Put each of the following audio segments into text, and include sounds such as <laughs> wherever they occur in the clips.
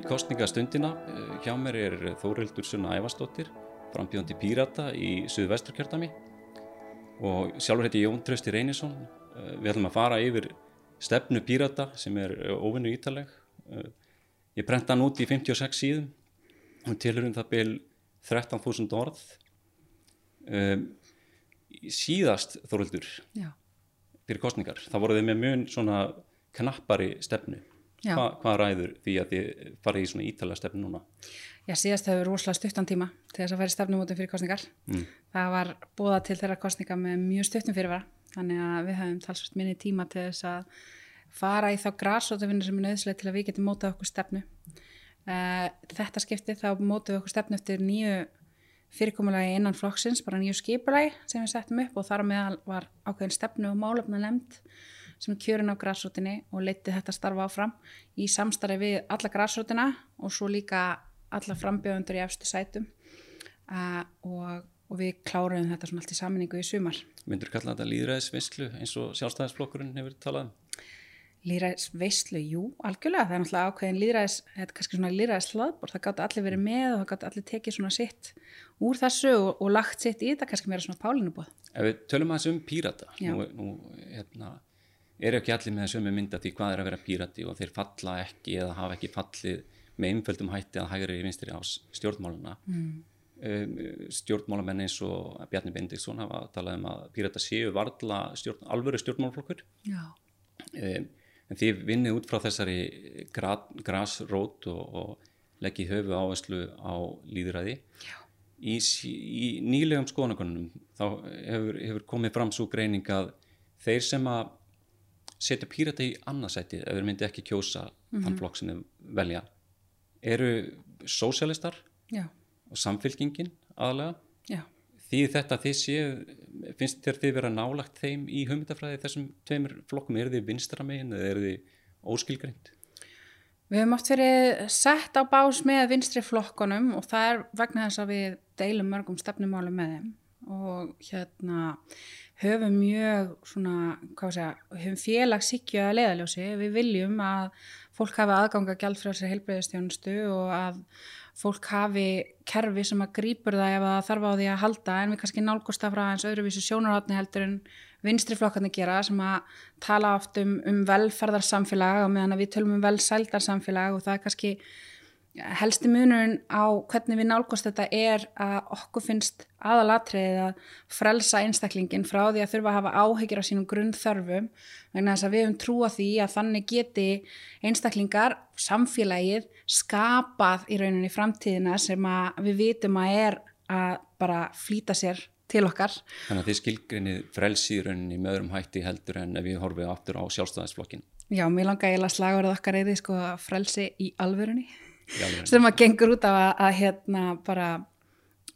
í kostningastundina. Hjá mér er Þórildur Sunna Ævastóttir, frambjóðandi Pírata í Suðvesturkjörtami og sjálfur heiti Jón Trausti Reynisson. Við ætlum að fara yfir stefnu Pírata sem er óvinnu ítaleg. Ég prenta hann út í 56 síðum og tilur um það byrj 13.000 orð. Síðast Þórildur Já. fyrir kostningar, það voruð þið með mjög svona knappari stefnu. Hva, hvað ræður því að þið farið í svona ítalega stefnu núna? Já, síðast hefur rosalega stuttan tíma til þess að færi stefnumótum fyrir kostningar. Mm. Það var búða til þeirra kostninga með mjög stuttum fyrirvara, þannig að við hefum talsvægt minni tíma til þess að fara í þá græsótavinni sem er nöðslega til að við getum mótað okkur stefnu. Uh, þetta skipti þá mótað við okkur stefnu eftir nýju fyrirkomulagi innan flokksins, bara nýju skipulagi sem við settum upp og þar meðal var ákveðin stefnu og málefna nefnd sem er kjörin á græsrótinni og leiti þetta starfa áfram í samstarfi við alla græsrótina og svo líka alla frambjöðundur í efstu sætum uh, og, og við kláruðum þetta svona allt í saminningu í sumar. Myndur kalla þetta líðræðisvislu eins og sjálfstæðisflokkurinn hefur talað um? Líðræðisveislu, jú, algjörlega, það er náttúrulega ákveðin líðræðis, þetta er kannski svona líðræðis hlaðbor, það gátt allir verið með og það gátt allir tekið svona sitt úr þessu og, og lagt sitt í þetta, kannski meira svona pálinu búið. Ef við tölum aðeins um pírata, nú, nú hérna, eru ekki allir með sömu mynda því hvað er að vera pírati og þeir falla ekki eða hafa ekki fallið með einföldum hætti að hægri í vinstri á stjórnmáluna. Mm. Um, stjórnmálamenn eins og Bjarni Bendiksson hafa talað um að pírata séu varla stjórn, alvöru stjórnmálflokkur. Um, en þið vinnið út frá þessari gra, grasrót og, og leggji höfu áherslu á líðræði. Já. Í, í nýlegum skoðanakonunum þá hefur, hefur komið fram svo greining að þeir sem að setja pírata í annarsætið ef þeir myndi ekki kjósa þann flokk sem þeir velja. Eru sósialistar og samfylkingin aðalega Já. því þetta þið séu finnst þér þið vera nálagt þeim í hugmyndafræði þessum tveimur flokkum, eru þið vinstra megin eða eru þið óskilgreint Við höfum oft verið sett á bás með vinstri flokkunum og það er vegna þess að við deilum mörgum stefnumálum með þeim og hérna höfum mjög svona, hvað sé að, höfum félagsíkju að leiðaljósi. Við viljum að fólk hafi aðganga gjaldfrjálsir heilbreyðistjónustu og að fólk hafi kerfi sem að grípur það ef það þarf á því að halda en við kannski nálgust það frá eins öðruvísu sjónarhátni heldur en vinstri flokkarnir gera sem að tala oft um, um velferðarsamfélag og meðan við tölum um velsældarsamfélag og það er kannski helsti munurinn á hvernig við nálgast þetta er að okkur finnst aðalatriðið að frelsa einstaklingin frá því að þurfa að hafa áhyggjur á sínum grunnþörfum vegna þess að við höfum trúa því að þannig geti einstaklingar, samfélagið skapað í rauninni framtíðina sem að við vitum að er að bara flýta sér til okkar. Þannig að þið skilgrinið frelsið rauninni með öðrum hætti heldur en ef við horfið aftur á sjálfstæðisflokkin Já, mér langar eiginlega slagurð okkar eða sko frelsi í alvörunni. í alveg sem að gengur út af að, að hérna bara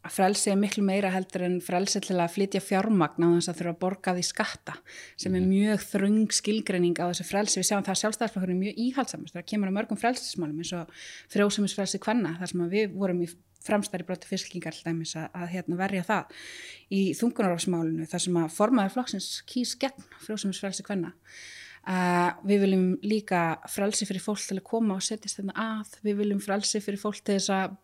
að frelsi er miklu meira heldur en frelsi til að flytja fjármagn á þess að þurfa að borga því skatta sem er mjög þröng skilgreining á þessu frelsi. Við sjáum það að sjálfstæðisflokkurinn er mjög íhaldsamast þegar kemur að mörgum frelsismálum eins og frjósumisfrelsi kvenna þar sem við vorum í fremstæri broti fylkingar til dæmis að, að hérna, verja það í þungunarofsmálinu þar sem að formaður flokksins kýs gegn frjósumisfrelsi kvenna. Uh, við viljum líka frelsi fyrir fólk til að koma og setjast þetta að, við viljum frelsi fyrir fólk til þess að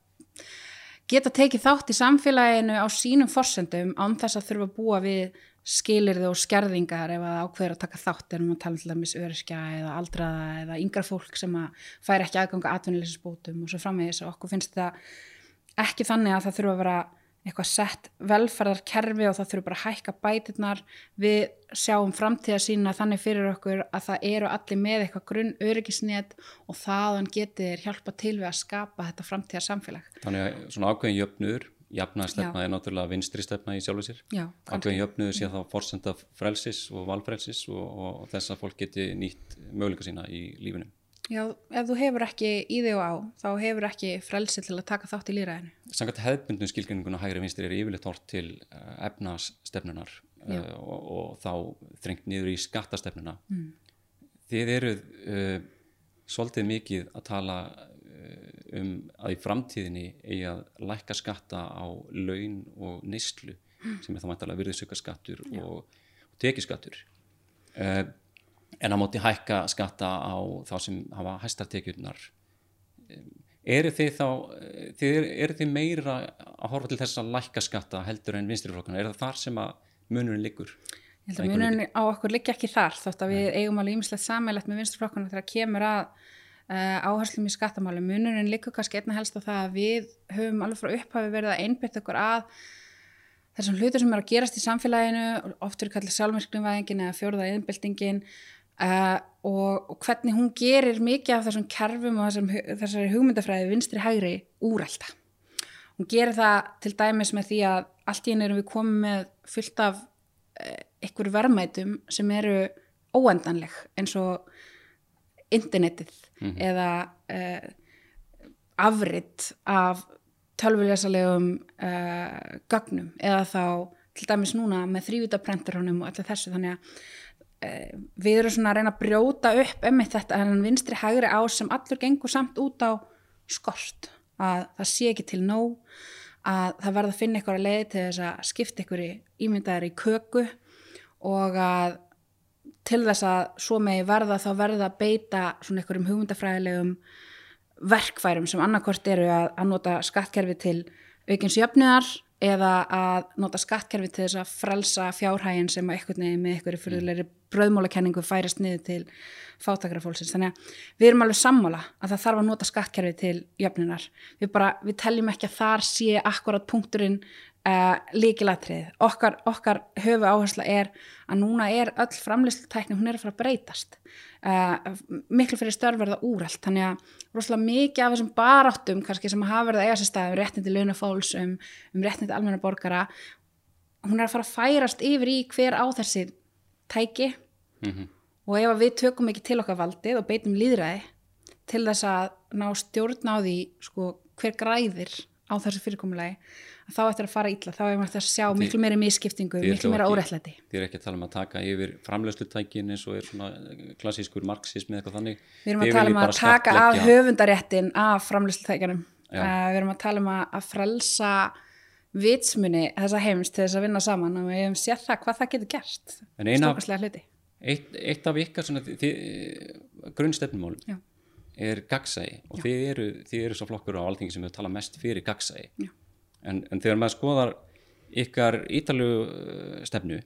geta tekið þátt í samfélaginu á sínum forsendum án þess að þurfa að búa við skilirði og skerðingar ef að ákveður að taka þátt að tala um til dæmis öryrkja eða aldraða eða yngra fólk sem að fær ekki aðganga atvinnuleysisbótum og svo framvegis. Og okkur finnst þetta ekki þannig að það þurfa að vera eitthvað sett velferðarkerfi og það þurfa bara að hækka bætirnar við sjáum framtíða sína þannig fyrir okkur að það eru allir með eitthvað grunn öryggisnet og þaðan getur hjálpa til við að skapa þetta framtíða samfélag þannig að svona ákveðin jöfnuður jafnaðarstefna Já. er náttúrulega vinstri stefna í sjálfu sér. Já, ákveðin jöfnuður sé þá forsenda frelsis og valfrelsis og, og þess að fólk geti nýtt möguleika sína í lífinu Já, ef þú hefur ekki í þig og á, þá hefur ekki frelsi til að taka þátt í líraðinu. Sangat hefðbundum skilgreininguna hægri vinstri er yfirleitt hort til uh, efnastefnunar uh, og, og þá þrengt niður í skattastefnuna. Mm. Þið eruð uh, svolítið mikið að tala um að í framtíðinni eigi að lækka skatta á laun og neyslu sem er þá mæntalega virðisauka skattur og, og tekiskattur. Uh, en að móti hækka skatta á þá sem hafa hæstar tekjurnar eru þið þá eru þið meira að horfa til þess að lækka skatta heldur en vinstriflokkana, er það þar sem að munurinn liggur? Ég held að munurinn á okkur liggja ekki þar þótt að við Nei. eigum alveg ímislegt sammeilegt með vinstriflokkana þegar kemur að uh, áherslum í skattamáli. Munurinn liggur kannski einna helst á það að við höfum alveg frá upphafi verið að einbyrta okkur að þessum hlutur sem er að gerast í samfélaginu, oft eru kallið sjálfmyrknumvæðingin eða fjóruða Uh, og, og hvernig hún gerir mikið af þessum kerfum og þessum, þessari hugmyndafræði vinstri hægri úrælta. Hún gerir það til dæmis með því að allt í einu erum við komið með fullt af uh, ykkur verðmætum sem eru óendanleg eins og internetið mm -hmm. eða uh, afritt af tölvulesalegum gögnum eða þá til dæmis núna með þrývitaprentarónum og allir þessu þannig að Eh, við erum svona að reyna að brjóta upp um þetta en vinstri hægri á sem allur gengur samt út á skort að það sé ekki til nóg að það verða að finna ykkur að leiði til þess að skipta ykkur í ímyndaðir í köku og að til þess að svo megi verða þá verða að beita svona ykkur um hugmyndafræðilegum verkfærum sem annarkort eru að, að nota skattkerfi til aukins jöfniðar eða að nota skattkerfi til þess að frelsa fjárhægin sem eitthvað nefnir með ykkur fyrirleiri bröðmálakenningu færast niður til fátakrafólksins. Þannig að við erum alveg sammála að það þarf að nota skattkerfi til jöfnunar. Við, bara, við teljum ekki að þar sé akkurat punkturinn uh, líkilatrið. Okkar, okkar höfu áhersla er að núna er öll framlýslutekning, hún er að fara að breytast. Uh, miklu fyrir störverða úrælt. Þannig að rosalega mikið af þessum baráttum kannski sem hafa verið að eiga sér stað um réttindi launafólks, um, um réttindi almenna borgara, hún er að fara að færast yfir í hver á þessi tæki. Mm -hmm. og ef við tökum ekki til okkar valdið og beitum líðræði til þess að ná stjórn á því sko, hver græðir á þessu fyrirkomulegi þá ættir að fara ítla, þá erum við að sjá miklu meiri misskiptingu, miklu meira órættlæti Þið er ekki að tala um að taka yfir framlöslutækin eins og er svona klassískur marxismi eitthvað þannig. Við erum að tala um að taka af höfundaréttin af framlöslutækjanum uh, við erum að tala um að, að frelsa vitsmunni þessa heims til þess að vinna saman og við hefum séð það hvað það getur gert. Stokkarslega hluti. Eitt, eitt af ykkar grunnstefnumálum er gagsægi og þið eru, þið eru svo flokkur á alltingi sem við tala mest fyrir gagsægi en, en þegar maður skoðar ykkar ítalu uh, stefnu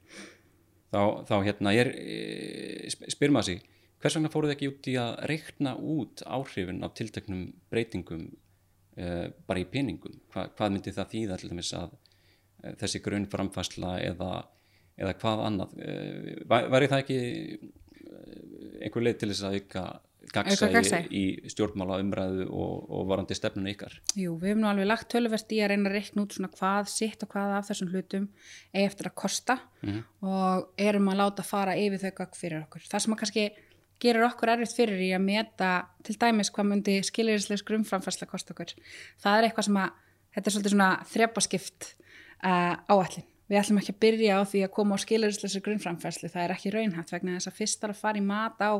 þá, þá hérna er eh, spyr maður sig hvers vegna fóruð ekki út í að reikna út áhrifin af tilteknum breytingum bara í peningum Hva, hvað myndi það þýða til dæmis að uh, þessi grunn framfæsla eða, eða hvað annað uh, væri það ekki einhver leið til þess að auka gagsæði í stjórnmála umræðu og, og varandi stefnun ykkar Jú, við hefum nú alveg lagt tölverst í að reyna að reikna út svona hvað sitt og hvað af þessum hlutum eftir að kosta mm -hmm. og erum að láta fara yfir þau gagg fyrir okkur. Það sem að kannski gerir okkur erfitt fyrir í að meta til dæmis hvað myndi skilirislegs grunnframfærsla kost okkur. Það er eitthvað sem að þetta er svolítið svona þrepaskipt uh, áallin. Við ætlum ekki að byrja á því að koma á skilirislegs grunnframfærslu, það er ekki raunhætt vegna þess að fyrst að fara í mat á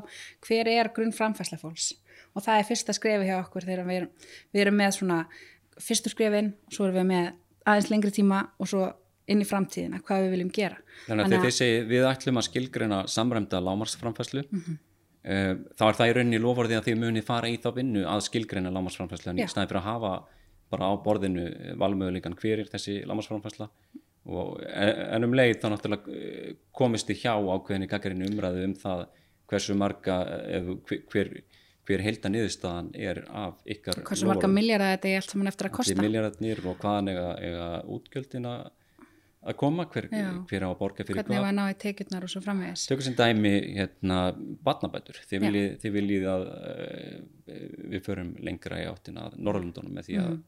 hver er grunnframfærsla fólks og það er fyrsta skrefi hjá okkur þegar við erum, við erum með svona fyrstu skrefin, svo erum við með aðeins lengri tíma og svo inn í framtíðina, hvað við viljum gera. Þannig að, að þið segi við ætlum að skilgreina samræmda lámarsframfærslu mm -hmm. Eh, þá er það í rauninni lofórði að þið muni fara í þá vinnu að skilgreina lámasframfæsla í snæði fyrir að hafa bara á borðinu valmöðuleikan hver er þessi lámasframfæsla en um leið þá náttúrulega eh, komist þið hjá ákveðinni kakkarinn umræðu um það hversu marga hver, hver heilta niðurstaðan er af ykkar hversu marga miljardar þetta er allt saman eftir að kosta. og hvaðan eiga, eiga útgjöldina að koma, hver, hver á að borga fyrir hvernig á að ná í tekjurnar og svo framvegis? Tökur sem dæmi hérna batnabætur, þið viljið, þið viljið að uh, við förum lengra í áttina Norrlundunum með því að mm.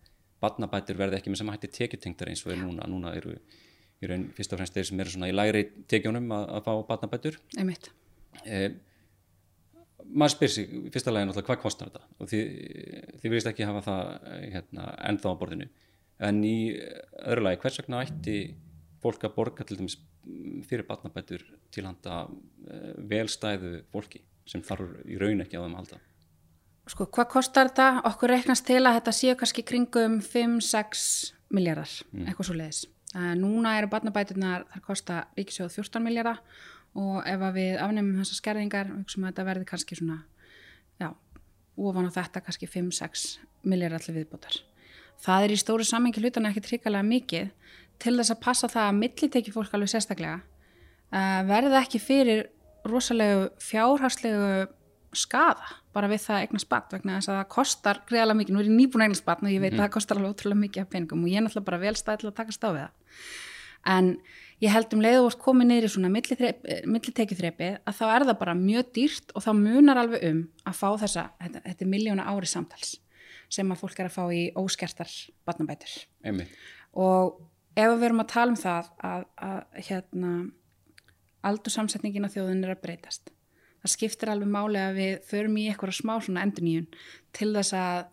batnabætur verði ekki með sem hætti tekjutengtar eins og er núna, núna eru í raun fyrst og fremst þeir sem eru svona í læri tekjunum að, að fá batnabætur einmitt. Eh, maður spyr sig fyrsta lagi náttúrulega hvað kostar þetta? Og þið, þið viljast ekki hafa það hérna, ennþá á borðinu. En í öðru lagi hvers vegna ætti fólk að borga til dæmis fyrir batnabætur til handa uh, velstæðu fólki sem þarf í raun ekki á þeim að halda Sko, hvað kostar þetta? Okkur reiknast til að þetta séu kannski kringum 5-6 miljardar, mm. eitthvað svo leiðis. Uh, núna eru batnabæturnar, þar kosta ríkisjóð 14 miljardar og ef við afnefnum þessar skerðingar, þetta verði kannski svona, já, ofan á þetta kannski 5-6 miljardar allir viðbútar. Það er í stóru samengi hlutana ekki tryggalega mikið til þess að passa það að milliteki fólk alveg sérstaklega uh, verði ekki fyrir rosalegu fjárhagslegu skada bara við það eignar spatt vegna þess að það kostar greiðalega mikið, nú er ég nýbúin eignar spatt og ég veit mm. að það kostar alveg ótrúlega mikið af peningum og ég er náttúrulega bara vel stæðilega að taka stáð við það. En ég held um leið og komið neyri svona millitekjuþrepi að þá er það bara mjög dýrt og þá munar alveg um að fá þessa, þetta, þetta er miljóna ári samtals sem að fólk er að fá í óskertar batnabætur og ef við verum að tala um það að, að hérna aldursamsetningin á þjóðin er að breytast það skiptir alveg máli að við förum í eitthvað smá svona enduníun til þess að,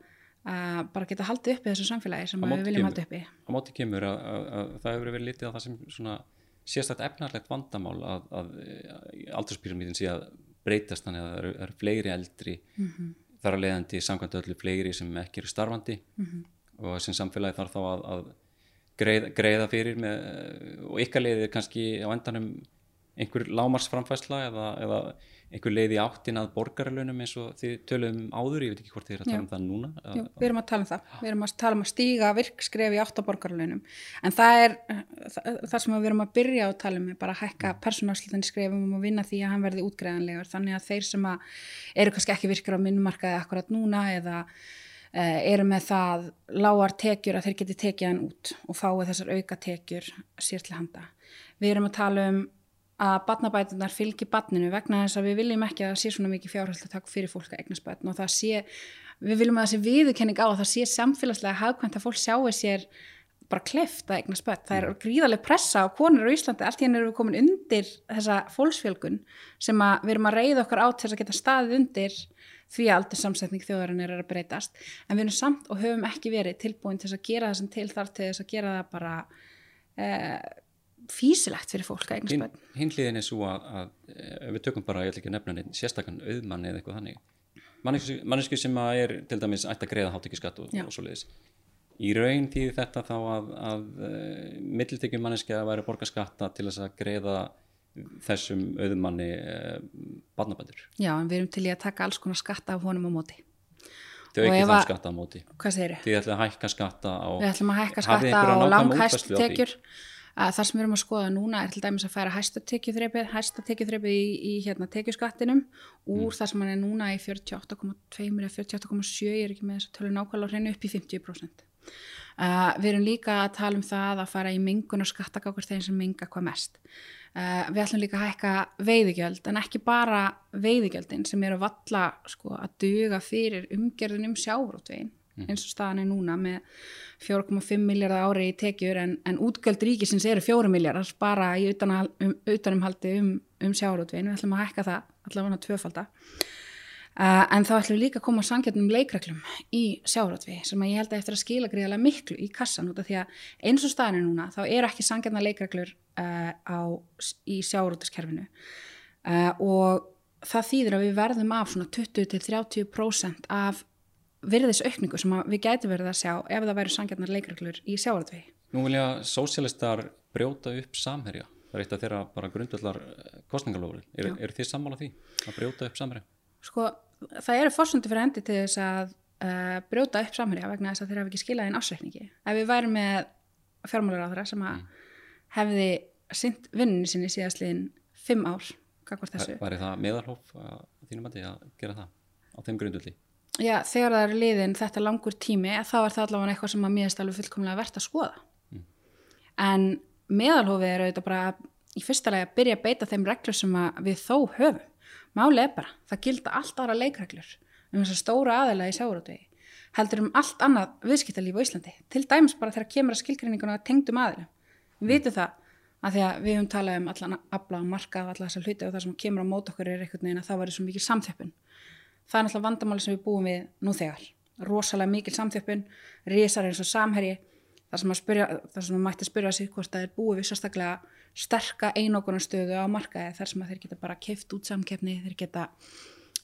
að bara geta haldið uppi þessu samfélagi sem við viljum haldið uppi á móti kemur að, að, að það hefur verið litið á það sem svona sérstætt efnarlegt vandamál að aldurspyramíðin sé að breytast þannig að það eru, eru fleiri eldri mm -hmm. þar að leiðandi samkvæmt öllu fleiri sem ekki eru starfandi mm -hmm. og sem samfélagi þarf þá að greiða, greiða fyrir með, og ykkar leiðir kannski á endanum einhver lámarsframfæsla eða, eða einhver leið í áttin að borgarlönum eins og þið töluðum um áður, ég veit ekki hvort þið er að tala um það núna Jú, við erum að tala um það, við erum að tala um að stíga virkskref í áttaborgarlönum en það er það sem við erum að byrja að tala um er bara að hækka persónafslutinni skrefum. Og vinna því að hann verði útgreðanlegur þannig að þeir sem að eru kannski ekki virkir á minnmarkaði akkurat núna eða eru með það lágar tekjur að þeir geti tekið hann út og fái þessar auka tekjur sér til handa. Við erum að tala um að batnabætunar fylgji batninu vegna þess að við viljum ekki að það sé svona mikið fjárhald að taka fyrir fólk að eignast batn og það sé, við viljum að það sé viðurkenning á að það sé samfélagslega hafkvæmt að fólk sjáu sér bara kleft að eignast batn. Það er mm. gríðarlega pressa á konur á Íslandi, allt í henni eru við komin undir þessa fólksfjölgun sem við erum að reyða okkar át þess að geta staðið undir því að aldrei samsetning þjóðarinn er að breytast. En við erum samt og höfum ekki verið tilbúin til að gera það sem til þar til þess að gera það bara eh, físilegt fyrir fólk að eignast börn. Hinn hliðin er svo að, að ef við tökum bara, ég ætla ekki að nefna neitt sérstakann auðmanni eða eitthvað þannig. Mannesku sem er til dæmis ætti að greiða hátt ekki skatt og, og svo leiðis í raun tíði þetta þá að, að eh, mittiltekjum manneski að væri borga skatta til þess að greiða þessum auðmanni uh, barnabændur. Já, en við erum til í að taka alls konar skatta af honum á móti Þau ekki þann skatta á móti. Hvað segir þið? Þið ætlum að hækka skatta á Við ætlum að hækka skatta á langhæst tekjur að það sem við erum að skoða núna er til dæmis að færa hæsta tekjuþreipið hæsta tekjuþreipið í, í hérna, tekjuskattinum úr mm. það sem hann er núna í 48,2 eða 48,7 ég er ekki með þess að tala nákvæmlega á hreinu upp í 50% uh, við erum líka að tala um það að fara í mingun og skattakákur þegar sem minga hvað mest uh, við ætlum líka að hækka veiðigjöld en ekki bara veiðigjöldin sem eru valla sko, að duga fyrir umgerðin um sjárótvegin mm. eins og staðan er núna með 4,5 miljardar ári í tekjur en, en útgjöld ríkisins eru 4 miljardar bara í um, utanumhaldi um, um sjárótvegin, við ætlum að hækka það allavega tvöfalda uh, en þá ætlum við líka að koma að sangjarnum leikreglum í sjárótvegi sem að ég held að eftir að skila gríðarlega miklu í kassan út af því að eins og staðan er núna þá eru ekki sangjarnar leikreglur á, í sjárótaskerfinu uh, og það þýðir að við verðum af svona 20-30% af virðisaukningu sem við gæti verið að sjá ef það væri sangjarnar leikreglur í sjáartvegi. Nú vilja sósialistar brjóta upp samherja. Það er eitt af þeirra bara grundvallar eh, kostningalofur. Er, er þið sammála því að brjóta upp samherja? Sko, það eru fórsundi fyrir hendi til þess að uh, brjóta upp samherja vegna þess að þeir hafa ekki skilað inn ásreikningi. Ef við værum með fjármálar á þeirra sem að mm. Hefði synd vinninni sinni síðastliðin fimm ár, var þessu? Var það meðalhóf að þínum að, gera það á þeim grundvalli? já, þegar það eru liðin þetta langur tími, þá er það allavega eitthvað sem að mér er fullkomlega verðt að skoða mm. en meðalhófið er auðvitað bara í fyrsta lagi að byrja að beita þeim reglur sem við þó höfum málið er bara, það gilda allt ára leikreglur um þess að stóra aðela í sjáurútvegi heldur um allt annað viðskiptalíf á Íslandi, til dæmis bara þegar kemur að skilgrinninguna tengdum aðila við vitum það að því að við höfum talað um allan afla og marka af alla þessar hluti og það sem kemur á mót okkur er einhvern veginn að það væri svo mikið samþjöppun. Það er náttúrulega vandamáli sem við búum við nú þegar. Rosalega mikil samþjöppun risar eins og samherji. Þar sem, spyrja, þar sem mætti spyrja sér hvort það er búið við sérstaklega sterka einogunarstöðu á markaði þar sem þeir geta bara keift út samkeppni þeir geta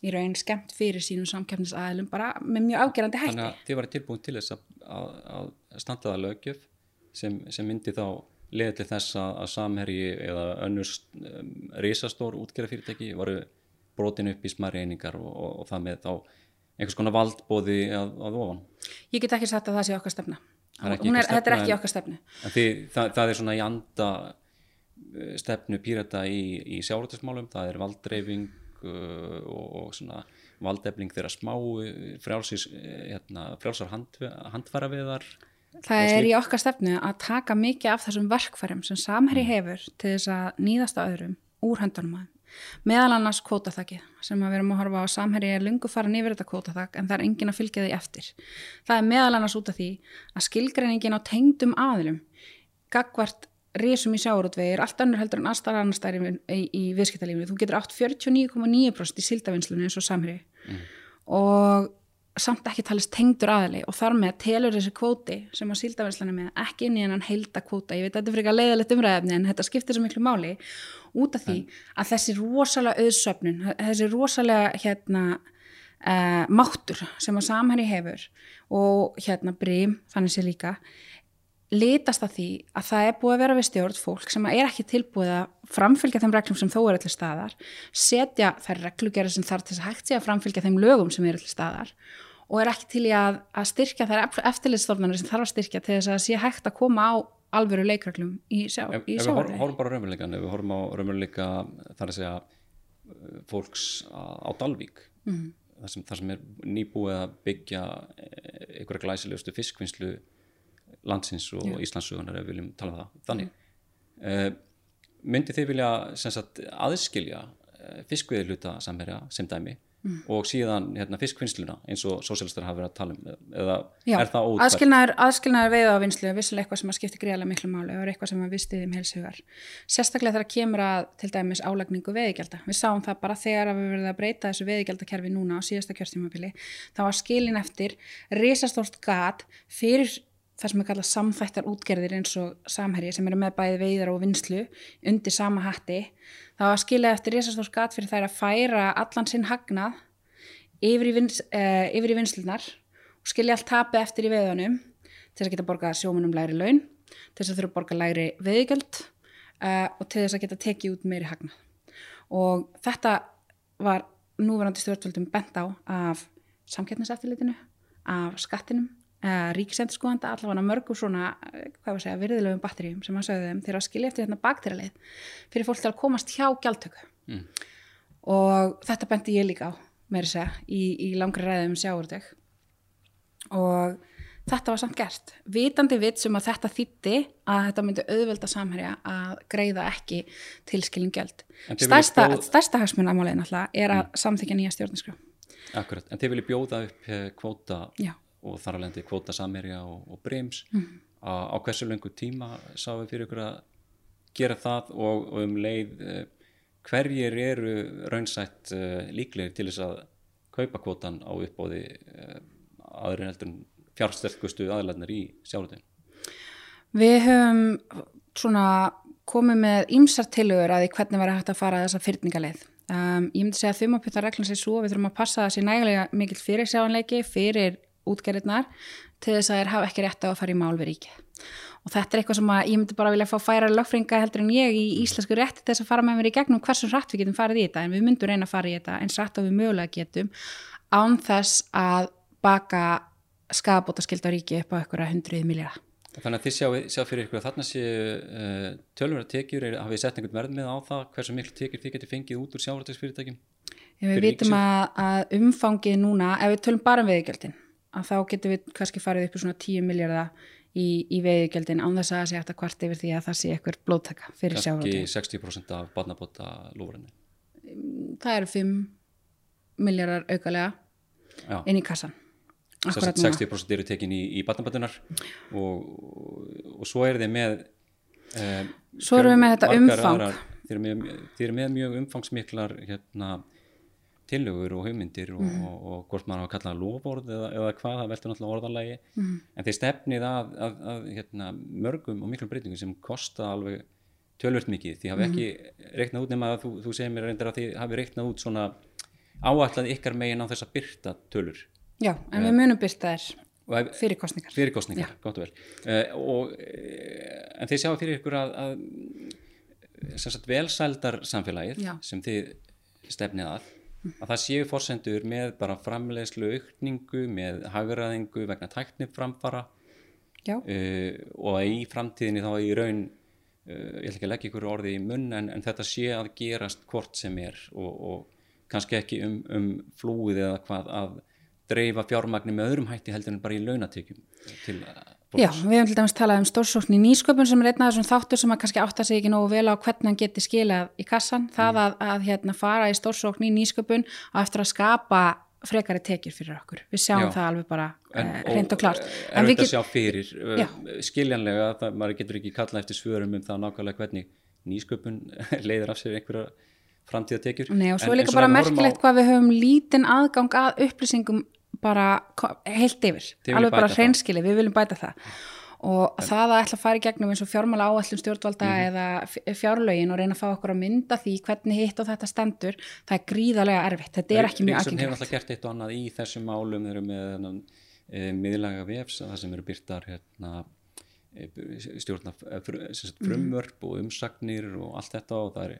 í raun skemmt fyrir sínum samkeppnisaðilum bara með mjög afgerandi hætti. Þannig að þið varu tilbúin til þess að, að, að standaða lögjöf sem, sem myndi þá leða til þess að, samherji eða önnur risastór útgerðafyrirtæki varu brotin upp í smæri einingar og, og, og það með þá einhvers konar valdbóði að, að ofan Ég get ekki sagt að það sé okkar stefna. Er Hún ykkar þetta er stefna, ekki okkar stefnu. það, það er svona í anda eh, stefnu pírata í, í sjáratismálum, það er valddreifing uh, og, og svona valdefling þeirra smá eh, eh, hérna, frjálsar hand, handfæraviðar Það er í okkar stefnu að taka mikið af þessum verkfærum sem samherri Mm. hefur til þess að nýðast á öðrum úr höndunum að þeim. Meðal annars kvótaþakið sem við erum að horfa á samherri er lungu farin yfir þetta kvótaþak en það er engin að fylgja því eftir. Það er meðal annars út af því að skilgreiningin á tengdum aðilum gagvart risum í sjáurútvegi er allt önnur heldur en aðstæðar annars stær í, í, í viðskiptalífinu. Þú getur átt 49,9% í sildavinslunni eins og samherri og samt ekki talist tengdur aðili og þar með telur þessi kvóti sem að síldavinslan er með ekki inn í hennan heilda kvóta. Ég veit að þetta er frekar leiðilegt umræðefni en þetta skiptir svo miklu máli út af því að þessi rosalega auðsöfnun þessi rosalega hérna uh, máttur sem að samhæri hefur og hérna brím þannig sé líka litast að því að það er búið að vera við stjórn fólk sem er ekki tilbúið að framfylgja þeim reglum sem þó eru til staðar setja þær reglugjari sem þarf til þess að hægt sé að framfylgja þeim lögum sem eru til staðar og er ekki til í að, að styrkja þær eftirlitstofnarnir sem þarf að styrkja til þess að sé hægt að koma á alvöru leikreglum í, sjá, ef, ef við horfum bara raunveruleikan ef við horfum á raunveruleika þar að segja uh, fólks á, Dalvík mm. þar, sem, þar sem er nýbúið að byggja eh, einhverja glæsilegustu fiskvinnslu landsins og Já. Íslandsugunar ef við viljum tala um það þannig mm. myndi þið vilja sagt, aðskilja uh, fiskviði hluta samverja sem dæmi Mm. og síðan hérna, fiskvinnsluna eins og sósjálistar hafa verið að tala um eða Já, er það ótært? aðskilnaður, aðskilnaður veiða á vinslu er vissilega eitthvað sem að skipti greiðlega miklu máli og er eitthvað sem að við stiðum heilsugar. Sérstaklega þegar kemur að til dæmis álagningu veiðigjalda. Við sáum það bara þegar við verðum að breyta þessu veiðigjaldakerfi núna á síðasta kjörstjumabili. Það var skilin eftir risastórt gat fyrir það sem er kallað samþættar útgerðir eins og samherji sem eru með bæði veiðar og vinslu undir sama hatti. Það var skilið eftir risastórt gat fyrir þær að færa allan sinn hagnað yfir í, vins, uh, yfir í vinslunar og skilja allt tapi eftir í veðunum til þess að geta borgað sjómunum lægri laun, til þess að þurfa að borga lægri veðigjöld uh, og til þess að geta tekið út meiri hagnað. Og þetta var núverandi stjórnvöldum bent á af samkettniseftirlitinu, af skattinum, ríkisendurskóðanda, allavega mörgum svona, eh, hvað var að segja, virðilegum batteríum sem hann sagði þeim þegar að skilja eftir hérna bakterjaleið fyrir fólk til að komast hjá gjaldtöku. Mm. Og þetta benti ég líka á, meiri segja, í, í langri ræðum sjáurdeg og þetta var samt gert vitandi vits um að þetta þýtti að þetta myndi auðvelda samherja að greiða ekki tilskilin viljið stærsta, bjóða- stærsta hagsmunamálið náttúrulega er að samþykja nýja stjórnarskrá Akkurat, en þið viljið bjóða upp eh, kvóta Já. Og þar alveg endi kvóta samherja og, og brims Mhm. á, á hversu lengur tíma sáum við fyrir ykkur að gera það og, og um leið eh, hverjir eru raunsætt eh, líklegir til þess að kaupa kvótan á uppbóði eh, aðri en heldur fjársterkustu aðlarnar í sjálfum Við höfum svona komið með ýmsar tilugur að því hvernig var hægt að fara þessa fyrningaleið. Um, ég myndi segja að þumapjöta reglum sér svo, við þurfum að passa það sér nægilega mikill fyrir sjáanleiki, fyrir útgerðirnar, til þess að þeir hafa ekki rétt á að fara í mál við ríkið. Og þetta er eitthvað sem að ég myndi bara vilja fá færa lögfringa heldur en ég í íslensku rétti til þess að fara með mér í gegnum hversu hratt við getum farið í þetta, en við myndum reyna að fara í þetta eins hratt og við mögulega getum án þess að baka skabóta skilda ríki upp á einhverja hundruð miljara. Þannig að þið sjá, sjá fyrir ykkur að þarna sé uh, tölvöra tekjur, hafið þið sett einhvern verð með á það hversu miklu tekjur þið getur fengið út úr sjávartisfyrirtækjum? Ef við vitum að, að umfangið núna, ef við tölum bara um veiðigjöldin, að þá getum við kannski farið upp í svona 10 miljardar í, í veiðigjöldin án þess að það sé að kvart yfir því að það sé eitthvað blóttaka fyrir Kannski sjávarútveginn. 60% af barnabóta lúfurinu. Það eru 5 miljardar aukalega Já. inn í kassan. Sem Akkurat sagt, núna. 60% eru tekin í, í barnabætunar og, og, svo er þið með um, Svo erum við með þetta umfang. þið eru með, þið eru með mjög umfangsmiklar hérna, tillögur og hugmyndir og, Mhm. og, og hvort maður á að kalla það lofborð eða, eða hvað, það veltur náttúrulega orðalagi Mhm. en þið stefnið að, að, að hérna, mörgum og miklum breytingum sem kosta alveg tölvöld mikið þið hafi Mhm. ekki reiknað út nema að þú, þú segir mér reyndar að þið hafi reiknað út svona áætlað ykkar megin á þess að byrta tölur Já, en við munum byrta þær og ef, fyrir kostningar. fyrir kostningar, gott og vel uh, og, uh, en þið sjáu fyrir ykkur að, að sem sagt velsældar samfélagið Já. sem þið stefnið að að það séu fórsendur með bara framleiðslu aukningu, með hagraðingu vegna tækniframfara uh, og að í framtíðinni þá í raun uh, ég ætla ekki að leggja ykkur orði í munn en, en þetta sé að gerast hvort sem er og, og kannski ekki um, um flúið eða hvað að dreifa fjármagni með öðrum hætti heldur en bara í launatekjum til uh, Já, við höfum til dæmis talað um stórsókn í nýsköpun sem er einn af þessum þáttur sem að kannski átta sig ekki nógu vel á hvernig hann geti skilað í kassan. Það Mm. að, að hérna, fara í stórsókn í nýsköpun og eftir að skapa frekari tekjur fyrir okkur. Við sjáum Já. það alveg bara En- uh, reynd og klart. er við þetta get- að sjá fyrir Já. uh, skiljanlega það, maður getur ekki kalla eftir svörum um það nákvæmlega hvernig nýsköpun <laughs> leiðir af sér einhverja framtíðatekjur Nei, og svo En- er en líka bara horfum á- merkilegt hvað við höfum lítinn aðgang að upplýsingum bara heilt yfir. Alveg bara hreinskili, við viljum bæta það. Og það að ætla að fara í gegnum eins og fjármála áallum stjórnvalda Mhm. eða f- fjárlögin og reyna að fá okkur að mynda því hvernig hitt og þetta stendur, það er gríðarlega erfitt. Þetta er ekki mjög Ríkisstjórn hefur aðgengilegt. alltaf gert eitt og annað í þessum málum þeir eru með e, miðlaga vefs það sem eru byrtar hérna, e, stjórna e, fr, sem sagt, frumvörp og umsagnir og allt þetta og það er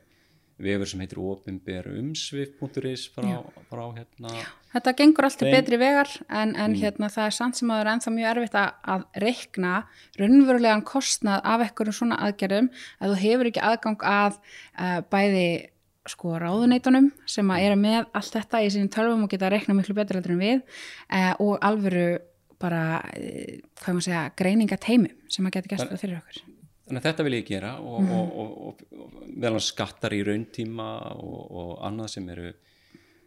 vefur sem heitir opinber umsvif.is frá, frá hérna. Þetta gengur alltaf Þeim- betri vegar en, en hérna, það er samt sem að það er ennþá mjög erfitt að, að reikna raunverulegan kostnað af ekkur svona aðgerðum. Að þú hefur ekki aðgang að uh, bæði sko ráðuneytunum sem að eru með allt þetta í sínum tölvum og geta að reikna miklu betur en við uh, og alvöru bara, uh, hvað maður segja, greiningateimi sem að geta gert það fyrir okkur. Þannig að þetta vil ég gera og, Mhm. og, og, og, og meðal hans skattar í rauntíma og, og annað sem eru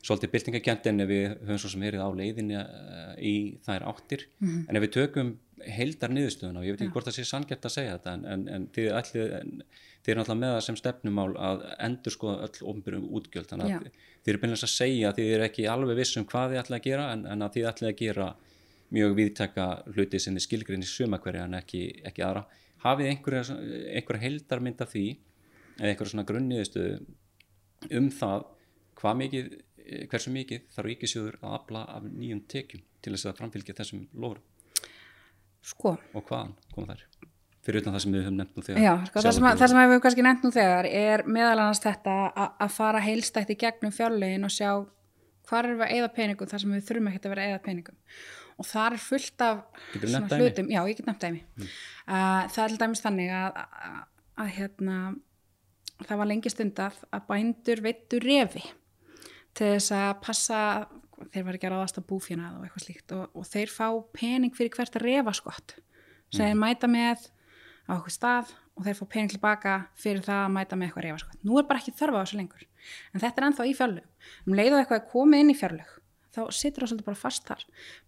svolítið byltingakent en ef við höfum svo sem verið á leiðinni uh, í þær áttir. Mhm. en ef við tökum heildar niðurstöðuna og ég veit ekki hvort það sé sanngætt að segja þetta en, en, en þið er náttúrulega með það sem stefnumál að endur skoða öll ofnbyrjum útgjöld. Þannig að þið eru byrjast að segja að þið eru ekki alveg viss um hvað þið ætlið að gera en, en að þið ætlið að gera mjög viðtaka hluti sem þið skilgrinni suma hverja en ekki, ekki aðra hafið einhverja, einhverja heildarmynd af því eða einhverja svona grunniðustu um það hvað mikið, eh, hversu mikið þarf ríkisjóður að afla af nýjum tekjum til þess að framfylgja þessum lofrum Sko, og hvaðan koma þær? Fyrir utan það sem við höfum nefnt nú þegar. Já, sko, það, sem, að- það sem við hefum kannski nefnt nú þegar er meðal annars þetta að, fara heilstætt í gegnum fjárlegin og sjá hvar erum við að eða peningum þar sem við þurfum ekki að vera að eða peningum og þar er fullt af hlutum, já ég get nefnt dæmi mm. það er dæmis þannig að, að, að hérna það var lengi stundað að bændur veittu refi til þess að passa þeir var ekki að ráðast á búfjana og eitthvað slíkt og, og þeir fá pening fyrir hvert refaskott sem þeir mæta með á okkur stað og þeir fá pening tilbaka fyrir það að mæta með eitthvað refaskott. Nú er bara ekki þörfa á þessu lengur. En þetta er ennþá í fjárlög. Um leið og eitthvað er komið inn í fjárlög, þá situr það svolítið bara fast þar.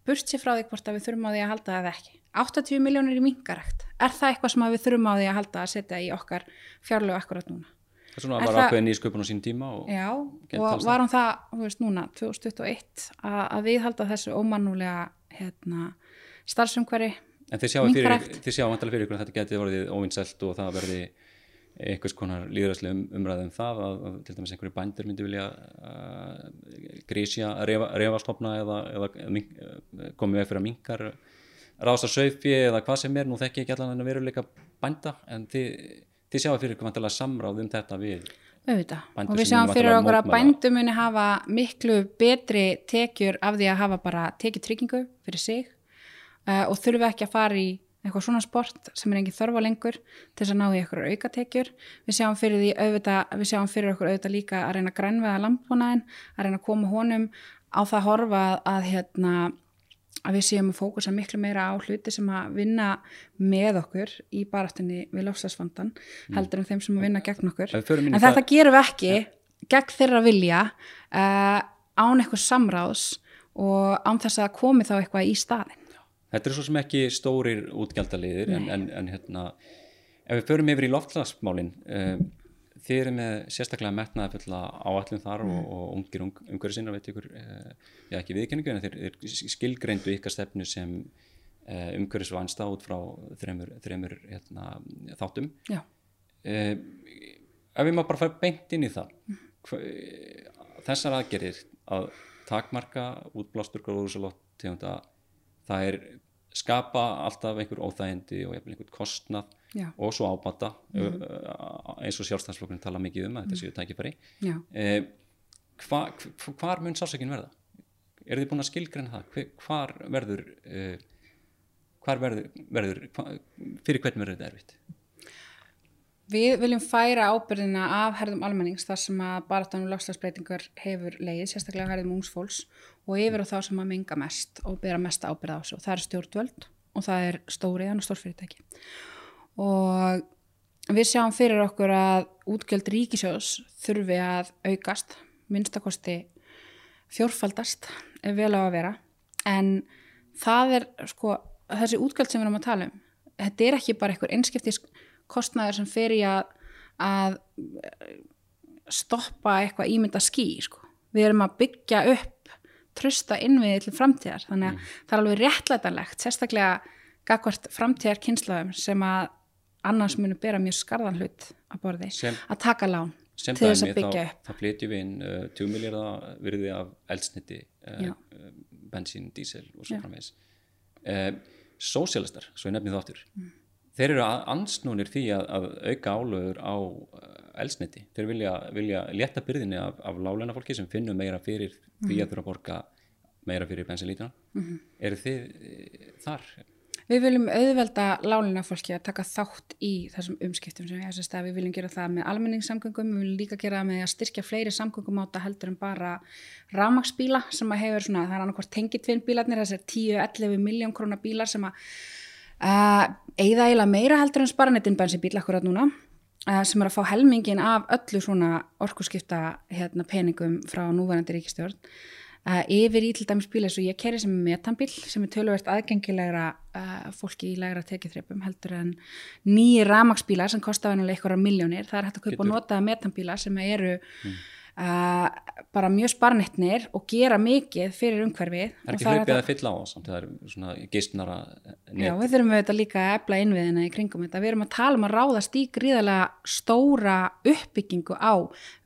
Burt sér frá því hvort að við þurfum á því að halda það ekki. 80 miljónir í mingarekt. Er það eitthvað sem að við þurfum á því að halda að setja í okkar fjárlög akkurat núna? það er svona Er var það- ákveðin í sköpun á sín tíma og Já, og var hún það, þú veist, núna 2021 að, að við halda þessu ómannúlega hérna, starfsumhverfi En þið sjáu fyrir, Minkarækt. þið sjáu vantarlega fyrir ykkur að þetta geti vorið óvinnselt og það verði einhvers konar líðræðslega um, umræði um það að, að til dæmis einhverju bændur myndi vilja uh, grísja, refa, refastofna eða, eða uh, komið veg fyrir að minkar að sauðfé eða hvað sem er, nú þekki ég ekki allan en að veruleika bænda en þið, þið sjáu fyrir vantarlega samráð um þetta við auðvitað. Bændur og við sjáum fyrir okkur að bændur muni hafa miklu betri tekjur af því að hafa bara tekið tryggingu fyrir sig uh, og þurfi ekki að fara í eitthvað svona sport sem er engin þörfa lengur til þess að ná í eitthvað auka tekjur við sjáum fyrir því auðvitað, við sjáum fyrir okkur auðvitað líka að reyna að grænveða landbúnaðin að reyna að koma honum á það að horfa að, hérna að við séum að fókusa miklu meira á hluti sem að vinna með okkur í baráttunni við lofslagsvandan heldur en þeim sem að vinna gegn okkur. En þetta gerum við ekki gegn þeirra vilja uh, án eitthvað samráðs og án þess að komi þá eitthvað í staðin Þetta er svo sem ekki stórir útgjaldaliðir en, en, en hérna, ef við förum yfir í loftlagsmálin, um, þið eru með sérstaklega metnaði fulla áallum þar og, og ungir ung, umhverju sinna, veit ykkur, uh, já ekki viðkenningu, en þeir, þeir skilgreindu ykkar stefnu sem uh, umhverjusvænsta út frá þremur, þremur hérna, þáttum. já, Uh, ef við maður bara fara beint inn í það, hva, þessar aðgerir að takmarka útblástur gróðursalott tegunda, það er skapa alltaf einhver óþægindi og einhvern kostnað já, og svo ábata uh, eins og sjálfstæðsflokkurinn tala mikið um að þetta séu tækifæri uh, hva, hva, hvar mun sásökin verða? Er þið búin að skilgreina það? Hve- Hvar verður uh, hvar verður, verður hva, fyrir hvern verður þetta erfitt? Við viljum færa ábyrðina af herðum almennings þar sem að baráttanum lofslagsbreytingar hefur leið, sérstaklega herðum ungsfólks og yfir á þá sem að menga mest og bera mesta ábyrða á þessu. Og það er stjórnvöld og það er stóriðan og stórfyrirtæki. Og við sjáum fyrir okkur að útgjöld ríkisjós þurfi að aukast, minnstakosti fjórfaldast ef vel á að vera. En það er sko, þessi útgjöld sem við erum að tala um, þetta er ekki bara einhver einskiptis kostnæður sem fer í að, að stoppa eitthvað ímynda ský sko. við erum að byggja upp trösta innviði til framtíðar þannig að það er alveg réttlætanlegt sérstaklega gagvart framtíðar kynslaðum sem að annars munu bera mjög skarðan hlut að borði Sem- að taka lán til þess að byggja upp þá flytjum við inn uh, 20 miljardar virði af eldsniti Já. uh, bensín, dísel og svo uh, Sósialistar, svo ég nefni það aftur Mm. Þeir eru ansnúnir því að, að auka álögur á uh, eldsniti þeir vilja, vilja létta byrðinni af, af láleina fólki sem finnum meira fyrir Mm. því að þurfa að borga meira fyrir bensinlítuna mm Mhm. -hmm. eru þið uh, þar? Við viljum auðvelda lálina fólki að taka þátt í þessum umskiptum sem ég þess að við viljum gera það með almenningssamgöngum, við viljum líka gera það með að styrkja fleiri samgöngumáta heldur en bara ramagsbíla sem að hefur svona, það er annarkvort tengitvinnbílarnir, þessar 10-11 miljón krónar bílar sem að uh, eigða eiginlega meira heldur en sparanettin bensínbíl akkurat núna uh, sem er að fá helmingin af öllu svona orkuskipta hérna, peningum frá núverandi ríkistjórn uh, yfir í til dæmis bíla eins og ég keri sem er metanbíl sem er töluvert aðgengilegra fólki í lægra tekithreipum heldur en nýji ramagsbílar sem kosta venulega einhverjar miljónir, það er hægt að kaupa og notaða metanbíla sem eru uh, bara mjög sparnitnir og gera mikið fyrir umhverfið Það er ekki hlaupið að fylla á samt það er svona geistnara Já, við þurfum auðvitað líka að efla innviðina í kringum þetta. Við erum að tala um að ráðast í gríðarlega stóra uppbyggingu á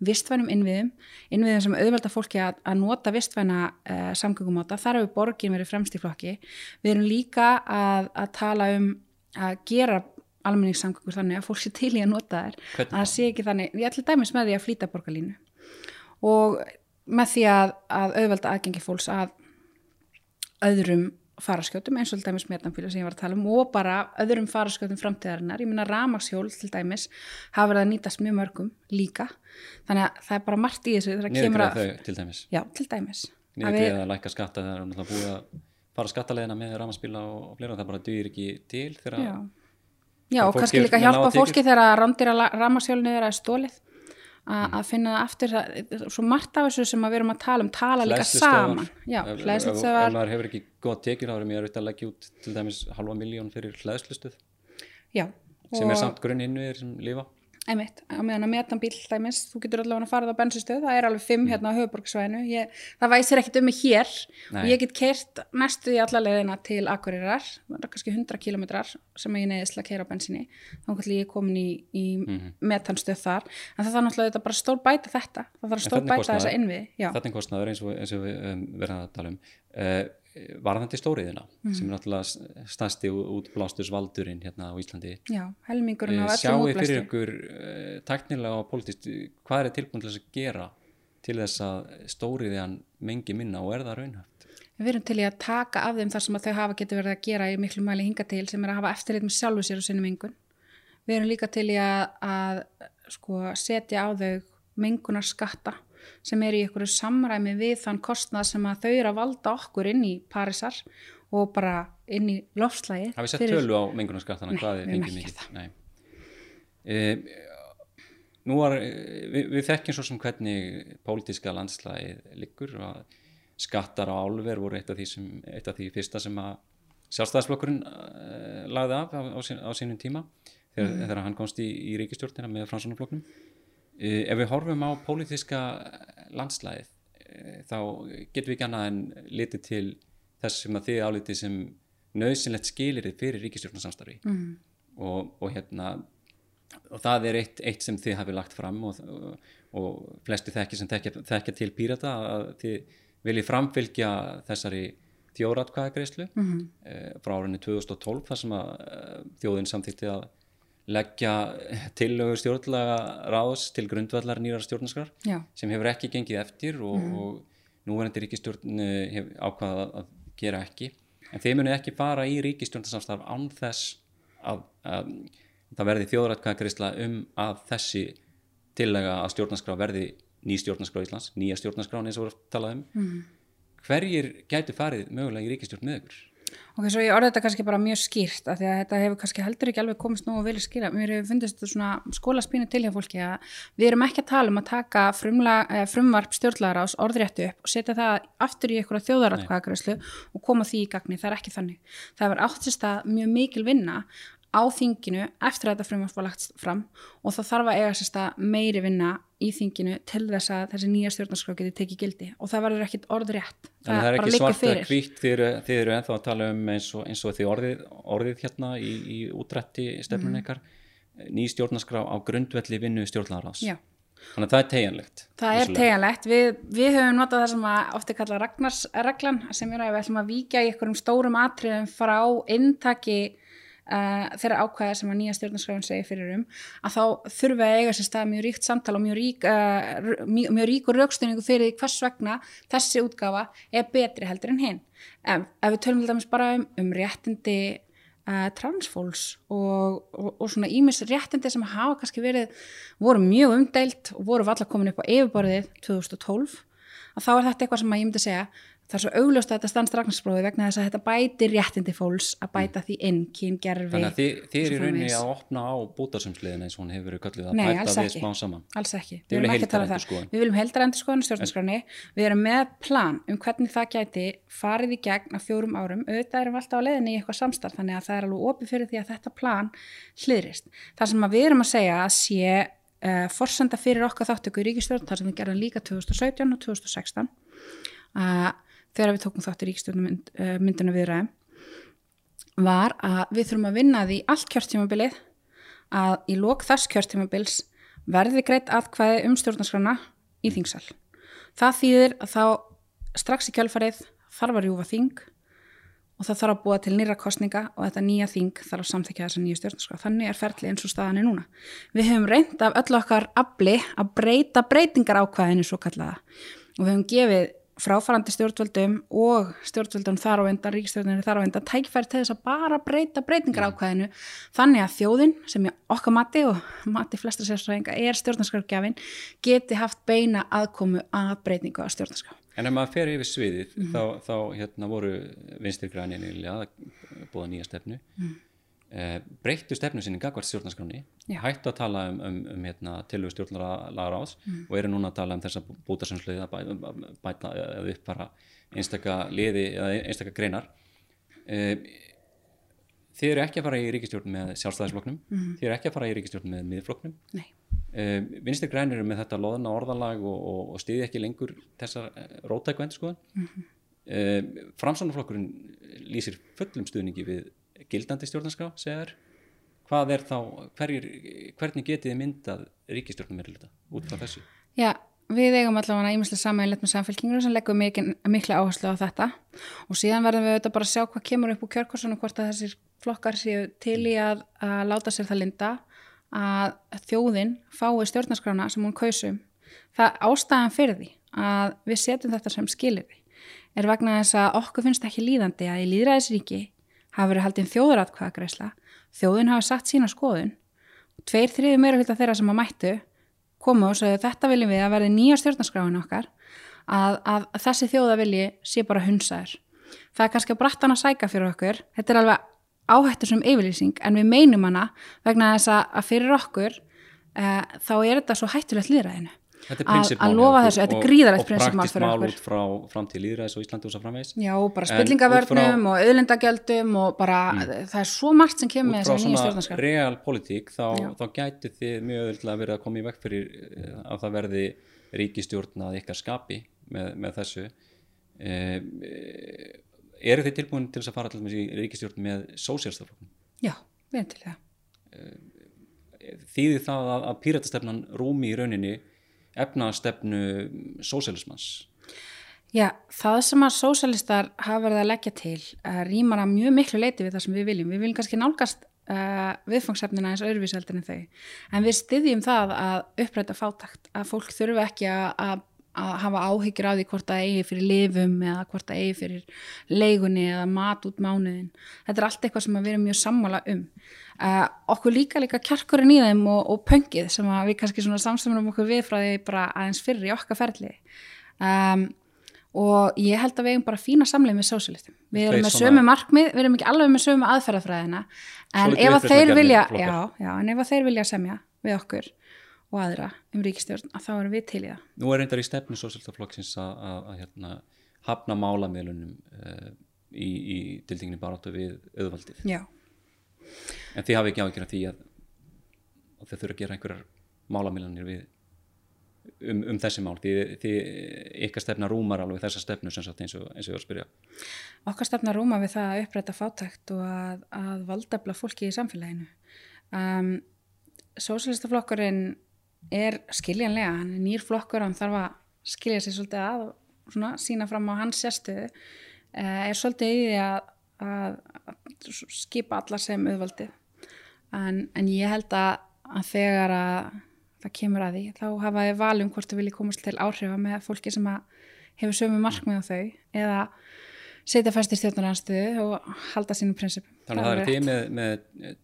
vistvænum innviðum, innviðum sem auðvelda fólki að, að nota vistvæna uh, samgöngumáta. Þar hefur borgin verið fremst í flokki. Við erum líka að, að tala um að gera almenningssamgöngur þannig að fólk sé til í að nota þær. Hvernig Að sé ekki þannig, ég ætla dæmis með því að flýta borgarlínu og með því að, að auðvelda aðgengi fólks að öðrum faraskjótum eins og til dæmis metanbíla sem ég var að tala um og bara öðrum faraskjótum framtíðarinnar. Ég minna ramaxhjól til dæmis hafa verið að nýtast mjög mörgum líka. Þannig að það er bara margt í þessu þegar að... þau til dæmis Já, til dæmis. Að niðurgreða að lækka skatta það er náttúrulega búið að fara skattalegina með ramaspíla og, fleira það bara dugir ekki til þegar Já, Já að og kannski líka hjálpa fólki þegar að randýra ramaxhjólinu er að stólið að að finna það aftur það, svo margt af þessu sem við erum að tala um tala líka saman. Já, ef, ef, ef maður hefur ekki góð tekjur þá er mjög auðvitað að leggja út til dæmis halva miljón fyrir hlæðslustuð Já, sem og- er samt grunn innviðir sem lifa Einmitt, á meðan að metanbíl dæmis, þú getur allavega að fara á bensinstöð, það er alveg fimm hérna á höfuborgsvæðinu, það væsir ekkit um mig hér Nei. og ég get kert næstu í alla leiðina til Akureyrar, það er kannski 100 kilometrar sem ég neyðist til að keira á bensinni, þá kannski ég er komin í, í metanstöð þar, en það þarf náttúrulega bara stór bæta þetta, það þarf stór er bæta þessa já, þetta er kostnaður eins og, eins og við um, verðum að tala um. Uh, varðandi stóriðina Mhm. sem er náttúrulega stærsti útblástusvaldurinn hérna á Íslandi já, helmingurinn á öllum sjáu fyrir ykkur uh, taknilega og politist hvað er tilbúin til þess að gera til þess að stóriðjan mengi minna og er það raunhæft Við erum til í að taka af þeim þar sem þau hafa getur verið að gera í miklu mæli hinga til sem er að hafa eftirlit með sjálfu sér og sinni mengun. Við erum líka til í að, að sko, setja á þau mengunar skatta sem er í einhverju samræmi við þann kostnað sem að þau eru að valda okkur inn í Parísar og bara inn í lofslægi. hafið sett tölu á mengunarskattana hvað við er ekki mikið. Uh, nú var eh, við, við þekkjum svo sem hvernig pólitíska landslægið liggur og skattar á álver voru eitt af því, sem, eitt af því fyrsta sem að sjálfstæðisflokkurinn uh, lagði af á, á, sín, á sínum tíma þegar, þegar hann komst í, í ríkistjórnina með fransunarflokknum uh, ef við horfum á pólitíska landslægið uh, þá getum við ekki annað en litið til þess sem að þið álitið sem nöðsynlegt skilirið fyrir ríkistjórnarsamstarfi mm. og, og hérna og það er eitt, eitt sem þið hafið lagt fram og, og, og flesti þekki sem þekkja, þekkja til pírata að þið viljið framfylgja þessari þjóratkvæðagreislu mm -hmm. frá árinu 2012 þar sem að eh, þjóðin samþýtti að leggja tillögur stjórnlega ráðs til grundvallar nýrar stjórnarskrar Já. sem hefur ekki gengið eftir og, Mhm. og núverandi ríkistjórn eh, hefur ákvaðað að, að gera ekki en þeir munu ekki fara í ríkistjórnarsamstarf án þess að, að það verði þjóðrætkvæðagreisla um að þessi tillega að stjórnarskrá verði ný stjórnarskrá Íslands, nýja stjórnarskrá eins og voru talað um Mhm. hverjir gætu farið mögulega í ríkistjórn með ykkur Ok, svo ég orði þetta kannski bara mjög skýrt af því að þetta hefur kannski heldur ekki alveg komist nú og vilja skýra. Mér hefur fundist þetta svona skólaspínu til hjá fólki að við erum ekki að tala um að taka frumla, eh, frumvarp stjórnlagar ás orðréttu upp og setja það aftur í einhverja þjóðaratkvæðagræslu og koma því í gagni. Það er ekki þannig. Það hefur átt sér stað mjög mikil vinna á þinginu eftir að þetta frumvarp var lagt fram og það þarf að eiga sér stað meiri vinna í þinginu til þess að þessi nýja stjórnarskrá geti tekið gildi og það verður ekkit orðrétt. Þannig að það er ekki svart fyrir. hvítt þið eru, þið eru ennþá að tala um eins og, eins og þið orðið, orðið hérna í, í útrætti stefnun Mhm. ykkar ný stjórnarskrá á grundvelli vinnu stjórnlagarás Já. þannig að það er tegjanlegt Það er teganlegt. Við, við höfum notað það sem að ofta kalla Ragnarsreglan sem er að við ætlum að víkja í einhverjum stórum atriðum frá intaki uh, þeirra ákvæða sem að nýja stjórnarskráin segir fyrir um að þá þurfa að eiga sér stað mjög ríkt samtal og mjög rík, uh, mjög, mjög ríkur raukstuðningu fyrir því hvers vegna þessi útgáfa er betri heldur en hinn. Ef, ef við tölum til dæmis bara um, um réttindi uh, transfólks og, og, og svona ímis réttindi sem hafa kannski verið, voru mjög umdeilt og voru valla komin upp á yfirborðið 2012, að þá er þetta eitthvað sem að ég myndi segja, það er svo augljóst að þetta stannst ragnarsbróði vegna þess að þetta bætir réttindi fólks að bæta því inn, kyngerfi þannig að þið, þið eru í rauninni að opna á bútarsumsliðin eins og hún hefur verið kölluð að Nei, bæta við ekki. smá saman. Alls ekki, Þið viljið ekki að tala um það. við viljum heldar endur skoðan stjórnarskráni við erum með plan um hvernig það gæti farið í gegn á fjórum árum. Auðvitað erum við alltaf á leiðinni í eitthvað samstarf þannig að það er alveg opið fyrir því að þetta plan hlýðrist. Það sem að við erum að segja að sé uh, forsenda fyrir okkar þáttöku í ríkistjórn þar sem við gerðum líka 2017 og 2016 uh, þegar við tókum þátt í ríkistjórnum uh, mynduna viðræðum var að við þurfum að vinna því allt kjörtímabilið að í lók þess kjörtímabils verði greitt atkvæði um stjórnarskrána í þingsal. Það þýðir að þá strax í kjölfarið þarf að rjúfa þing og það þarf að búa til nýra kostninga og þetta nýja þing þarf að samþykja þessa nýja stjórnarskrá. Þannig er ferli eins og staðan er núna. Við höfum reynd af öll okkar afli að breyta breytingar ákvæðinu svo kallaða og við höfum gefið fráfarandi stjórnvöldum og stjórnvöldum þar á endan, ríkstjórnir þar á endan, tækifæri til þess að bara breyta breytingar ákvæðinu þannig að þjóðin sem ég okkar mati og mati flestra sérstræðinga er stjórnarskrárgjafin geti haft beina aðkomu að breytingu á stjórnarskrá. en ef maður fer yfir sviðið Mhm. þá, þá hérna voru vinstir grænin að búa nýja stefnu Mhm. eh, breyttu stefnu sinni gagvart stjórnarskráni hættu að tala um, um, um hérna, tilögu stjórnarlagar ás Mhm. og eru núna að tala um bútarsumslið að bæta, að bæta eða uppfara einstaka liði eða einstaka greinar eh, þið eru ekki að fara í ríkistjórn með sjálfstæðisflokknum Mhm. þið eru ekki að fara í ríkistjórn með miðflokknum Nei. uh, vinstir eru með þetta loðna orðalag og, og, og stiði ekki lengur þessar rótæku endurskoðan mm framsónaflokkurinn lýsir fullum stuðningi við gildandi stjórnarskrá, segja þær hvað er þá, hverjir, hvernig getið þið myndað ríkistjórnum meira út frá þessu? Já, við eigum allavega ímislega samæðilegt með samfélkingur sem leggur mikil, mikla áherslu á þetta og síðan verðum við auðvitað bara að sjá hvað kemur upp úr kjörkursunum hvort að þessir flokkar séu til í að, að láta sér það linda að þjóðin fái stjórnarskrána sem hún kausum. Það ástæðan fyrir því að við setjum þetta sem skilirði er vegna þess að okkur finnst ekki líðandi að í líðræðisríki hafa verið haldin þjóðaratkvæðagreisla, þjóðin hafa satt sína skoðun tveir þriði meira hluta þeirra sem að mættu komu og sagði þetta viljum við að verði nýja stjórnarskráin okkar að, að, þessi þjóðavilji sé bara hunsaður. Það er kannski að brattan að sæka fyrir okkur, þetta er alveg áhættur sem yfirlýsing en við meinum hana vegna þess að, fyrir okkur uh, þá er þetta svo hættulegt líðræðinu. Að- að lofa þessu, þetta er og- gríðarlegt og prinsipmál fyrir mál okkur. út frá framtíð líðræðis og Íslandi og svo framvegis Já, bara spillingavörnum út frá- og auðlindagjöldum og bara það er svo margt sem kemur með út frá þessari nýja svona stjórnarskráin. real politík þá, þá gætu þið mjög öðvöldlega verið að koma í vekk fyrir eh, að það verði ríkistjórn að ykkar skapi með, með þessu e, eru þið tilbúin til þess að fara til dæmis í ríkistjórn með sósjálstaflokkum? Já, við erum til það. Þýðir það að, að píratastefnan rúmi í rauninni efnastefnu sósjálismans? Já, það sem að sósalistar hafa verið að leggja til uh, rýmar að mjög miklu leiti við það sem við viljum. Við viljum kannski nálgast uh, viðfangsefnina eins og öðruvísaldin en þau. En við styðjum það að uppræta fátakt, að fólk þurfa ekki að að hafa áhyggjur á því hvort það eigi fyrir lifum eða hvort það eigi fyrir leigunni eða mat út mánuðin. Þetta er allt eitthvað sem við erum mjög sammála um. Uh, okkur líka líka kjarkurinn í þeim og, og pöngið sem við kannski samstöfum okkur við frá því bara aðeins fyrir í okkar ferli. Um, og ég held að við eigum bara fína samleið með sósialistum. Við erum með sömu markmið, við erum ekki alveg með sömu aðferðafræðina en ef að þeir vilja, já, já, en ef að þeir vilja semja við okkur og aðra um ríkistjórn að þá erum við til í það. Nú er reyndar í stefnu sósildaflokksins að hérna, hafna málamilunum uh, í, í dildinginni baráttu við auðvaldið. Já. En þið hafi ekki áhengir af því að, að þau þurfa að gera einhverjar málamilunir við um, um þessi mál því, því ykkar stefna rúmar alveg þessa stefnu sem sagt eins og, eins og ég var að spyrja Okkar stefna rúmar við það að uppræta fátækt og að, að valdabla fólki í samfélaginu um, Sósélistaflokkurinn er skiljanlega, hann er nýr flokkur hann þarf að skilja sér svolítið að svona, sína fram á hans sérstöðu. Uh, er svolítið í því að, að, að skipa alla sem auðvaldi en, en ég held að, að þegar að það kemur að því, þá hafa þið valum hvort þau vilja komast til áhrifa með fólki sem hefur sömu markmið á þau eða setja fæst í stjórnarhansstuðu og halda sínum prinsipum. Þannig að það er því með, með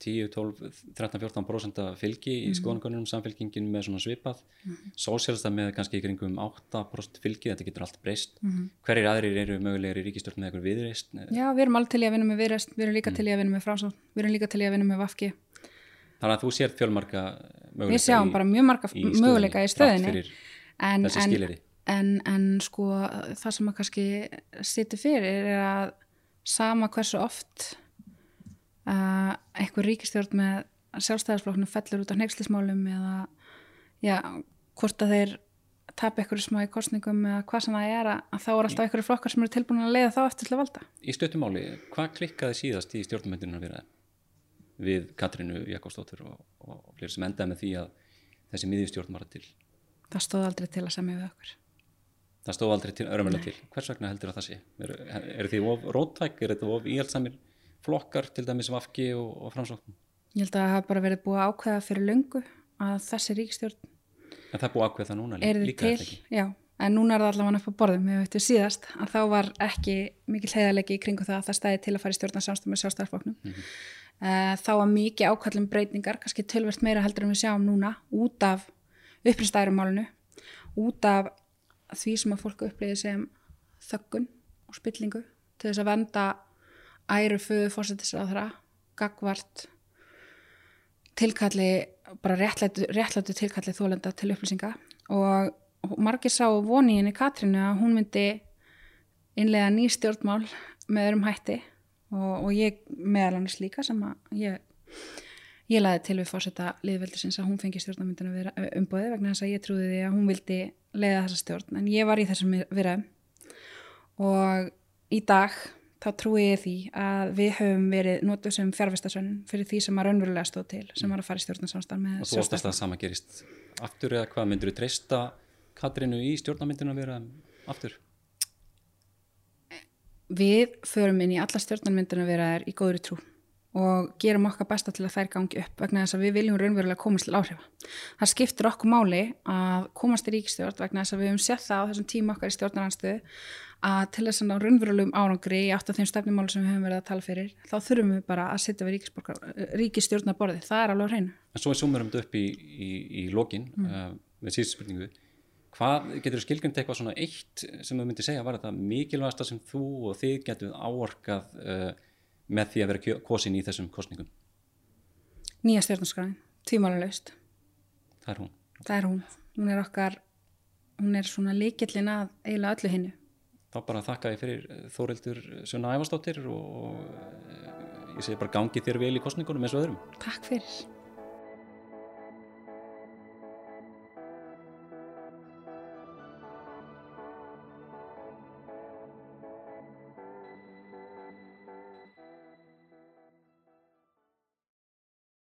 10, 12, 13, 14% fylgi í mm -hmm. skoðangunum, samfélkingin með svona svipað, mm sósélsta með kannski ykkur um 8% fylgi, þetta getur allt breyst. Mm. Hverjir aðrir eru mögulegir í ríkistjórn með ykkur viðreist? Já, við erum alveg til í að vinna með viðreist, við erum líka mhm. til í að vinna með frásón, við erum líka til í að vinna með vafki. Þannig að þú sér fjölmarka möguleika Við sjáum í, í í stöðinni en, en, en, en sko það sem að kannski sittir fyrir er að sama hversu oft uh, eitthvað ríkistjórn með sjálfstæðarsflokknu fellur út á nefnslismálum eða já, hvort að þeir tap eitthvað smá í korsningum eða hvað sem það er að, þá er alltaf eitthvað flokkar sem eru tilbúin að leiða þá eftir til að valda Í stöttumáli, hvað klikkaði síðast í stjórnmyndinu að vera við Katrínu Jakobsdóttur og, og fleiri sem endaði með því að þessi miðjustjórn var til. Það stóð aldrei til að semja við okkur. Það stóð aldrei til, örmulega til. Hvers vegna heldur það það sé? Er, er því of róttæk, er þetta of íhjaldsamir flokkar til dæmis vafki og, og framsóknum? Ég held að það hafa bara verið búið að ákveða fyrir löngu að þessi ríkstjórn En það er búið að ákveða það núna líka, líka til, Já, en núna er það allavega upp á borðum við veitum síðast að þá var ekki mikil heiðalegi í kringu það að það stæði til að fara í stjórnarsamstum með sjálfstæðarfloknum mm -hmm. Eh, þá var mikið ákvæmlega breytingar, kannski tölvert meira heldur en við sjáum núna, út af uppristærumálunu, út af því sem að fólku upplýði sem þöggun og spillingu til þess að venda æru föðu fórsetisraðra, gagvart tilkalli, bara réttlætu, réttlætu tilkalli þólenda til upplýsinga. Og, margir sá voni í Katrínu að hún myndi innlega ný stjórnmál með öðrum hætti. Og, og ég meðal annars líka sem að ég, ég laði til við fórsetta liðveldisins að hún fengi stjórnarmyndinu umbóði vegna þess að ég trúði því að hún vildi leiða þessa stjórn. En ég var í þessum viðræðum. Og í dag þá trúi ég því að við höfum verið nótuð sem fjárfestasönn fyrir því sem að raunverulega stóð til sem var að fara í stjórnarsamstarf með Og þú óttast að sama gerist aftur eða hvað myndur þú treysta Katrinu í stjórnarmyndinu að vera aftur? við förum inn í alla stjórnarmyndina vera þær í góðri trú og gerum okkar besta til að þær gangi upp vegna þess að við viljum raunverulega komast til áhrifa. Það skiptir okkur máli að komast í ríkstjórn vegna þess að við höfum sett það á þessum tíma okkar í stjórnaranstöðu að til þess að raunverulegum árangri í átt af þeim stefnumáli sem við höfum verið að tala fyrir þá þurfum við bara að setja við ríkistjórnaborði. Það er alveg hreinu. En svo er sumurum þetta upp í, í, í lokin mm. uh, með síðust spurningu Hvað getur þú skilgjörnd eitthvað svona eitt sem þú myndi segja var þetta mikilvægasta sem þú og þið getur áorkað uh, með því að vera kosin í þessum kostningum? Nýja stjórnarskræðin, tvímálulegst. Það er hún? Það er hún. Hún er okkar, hún er svona líkillin að eiginlega öllu hinnu. Þá bara þakka ég fyrir uh, Þórildur Sunna Ævastóttir og uh, ég segi bara gangi þér vel í kostningunum eins og öðrum. Takk fyrir.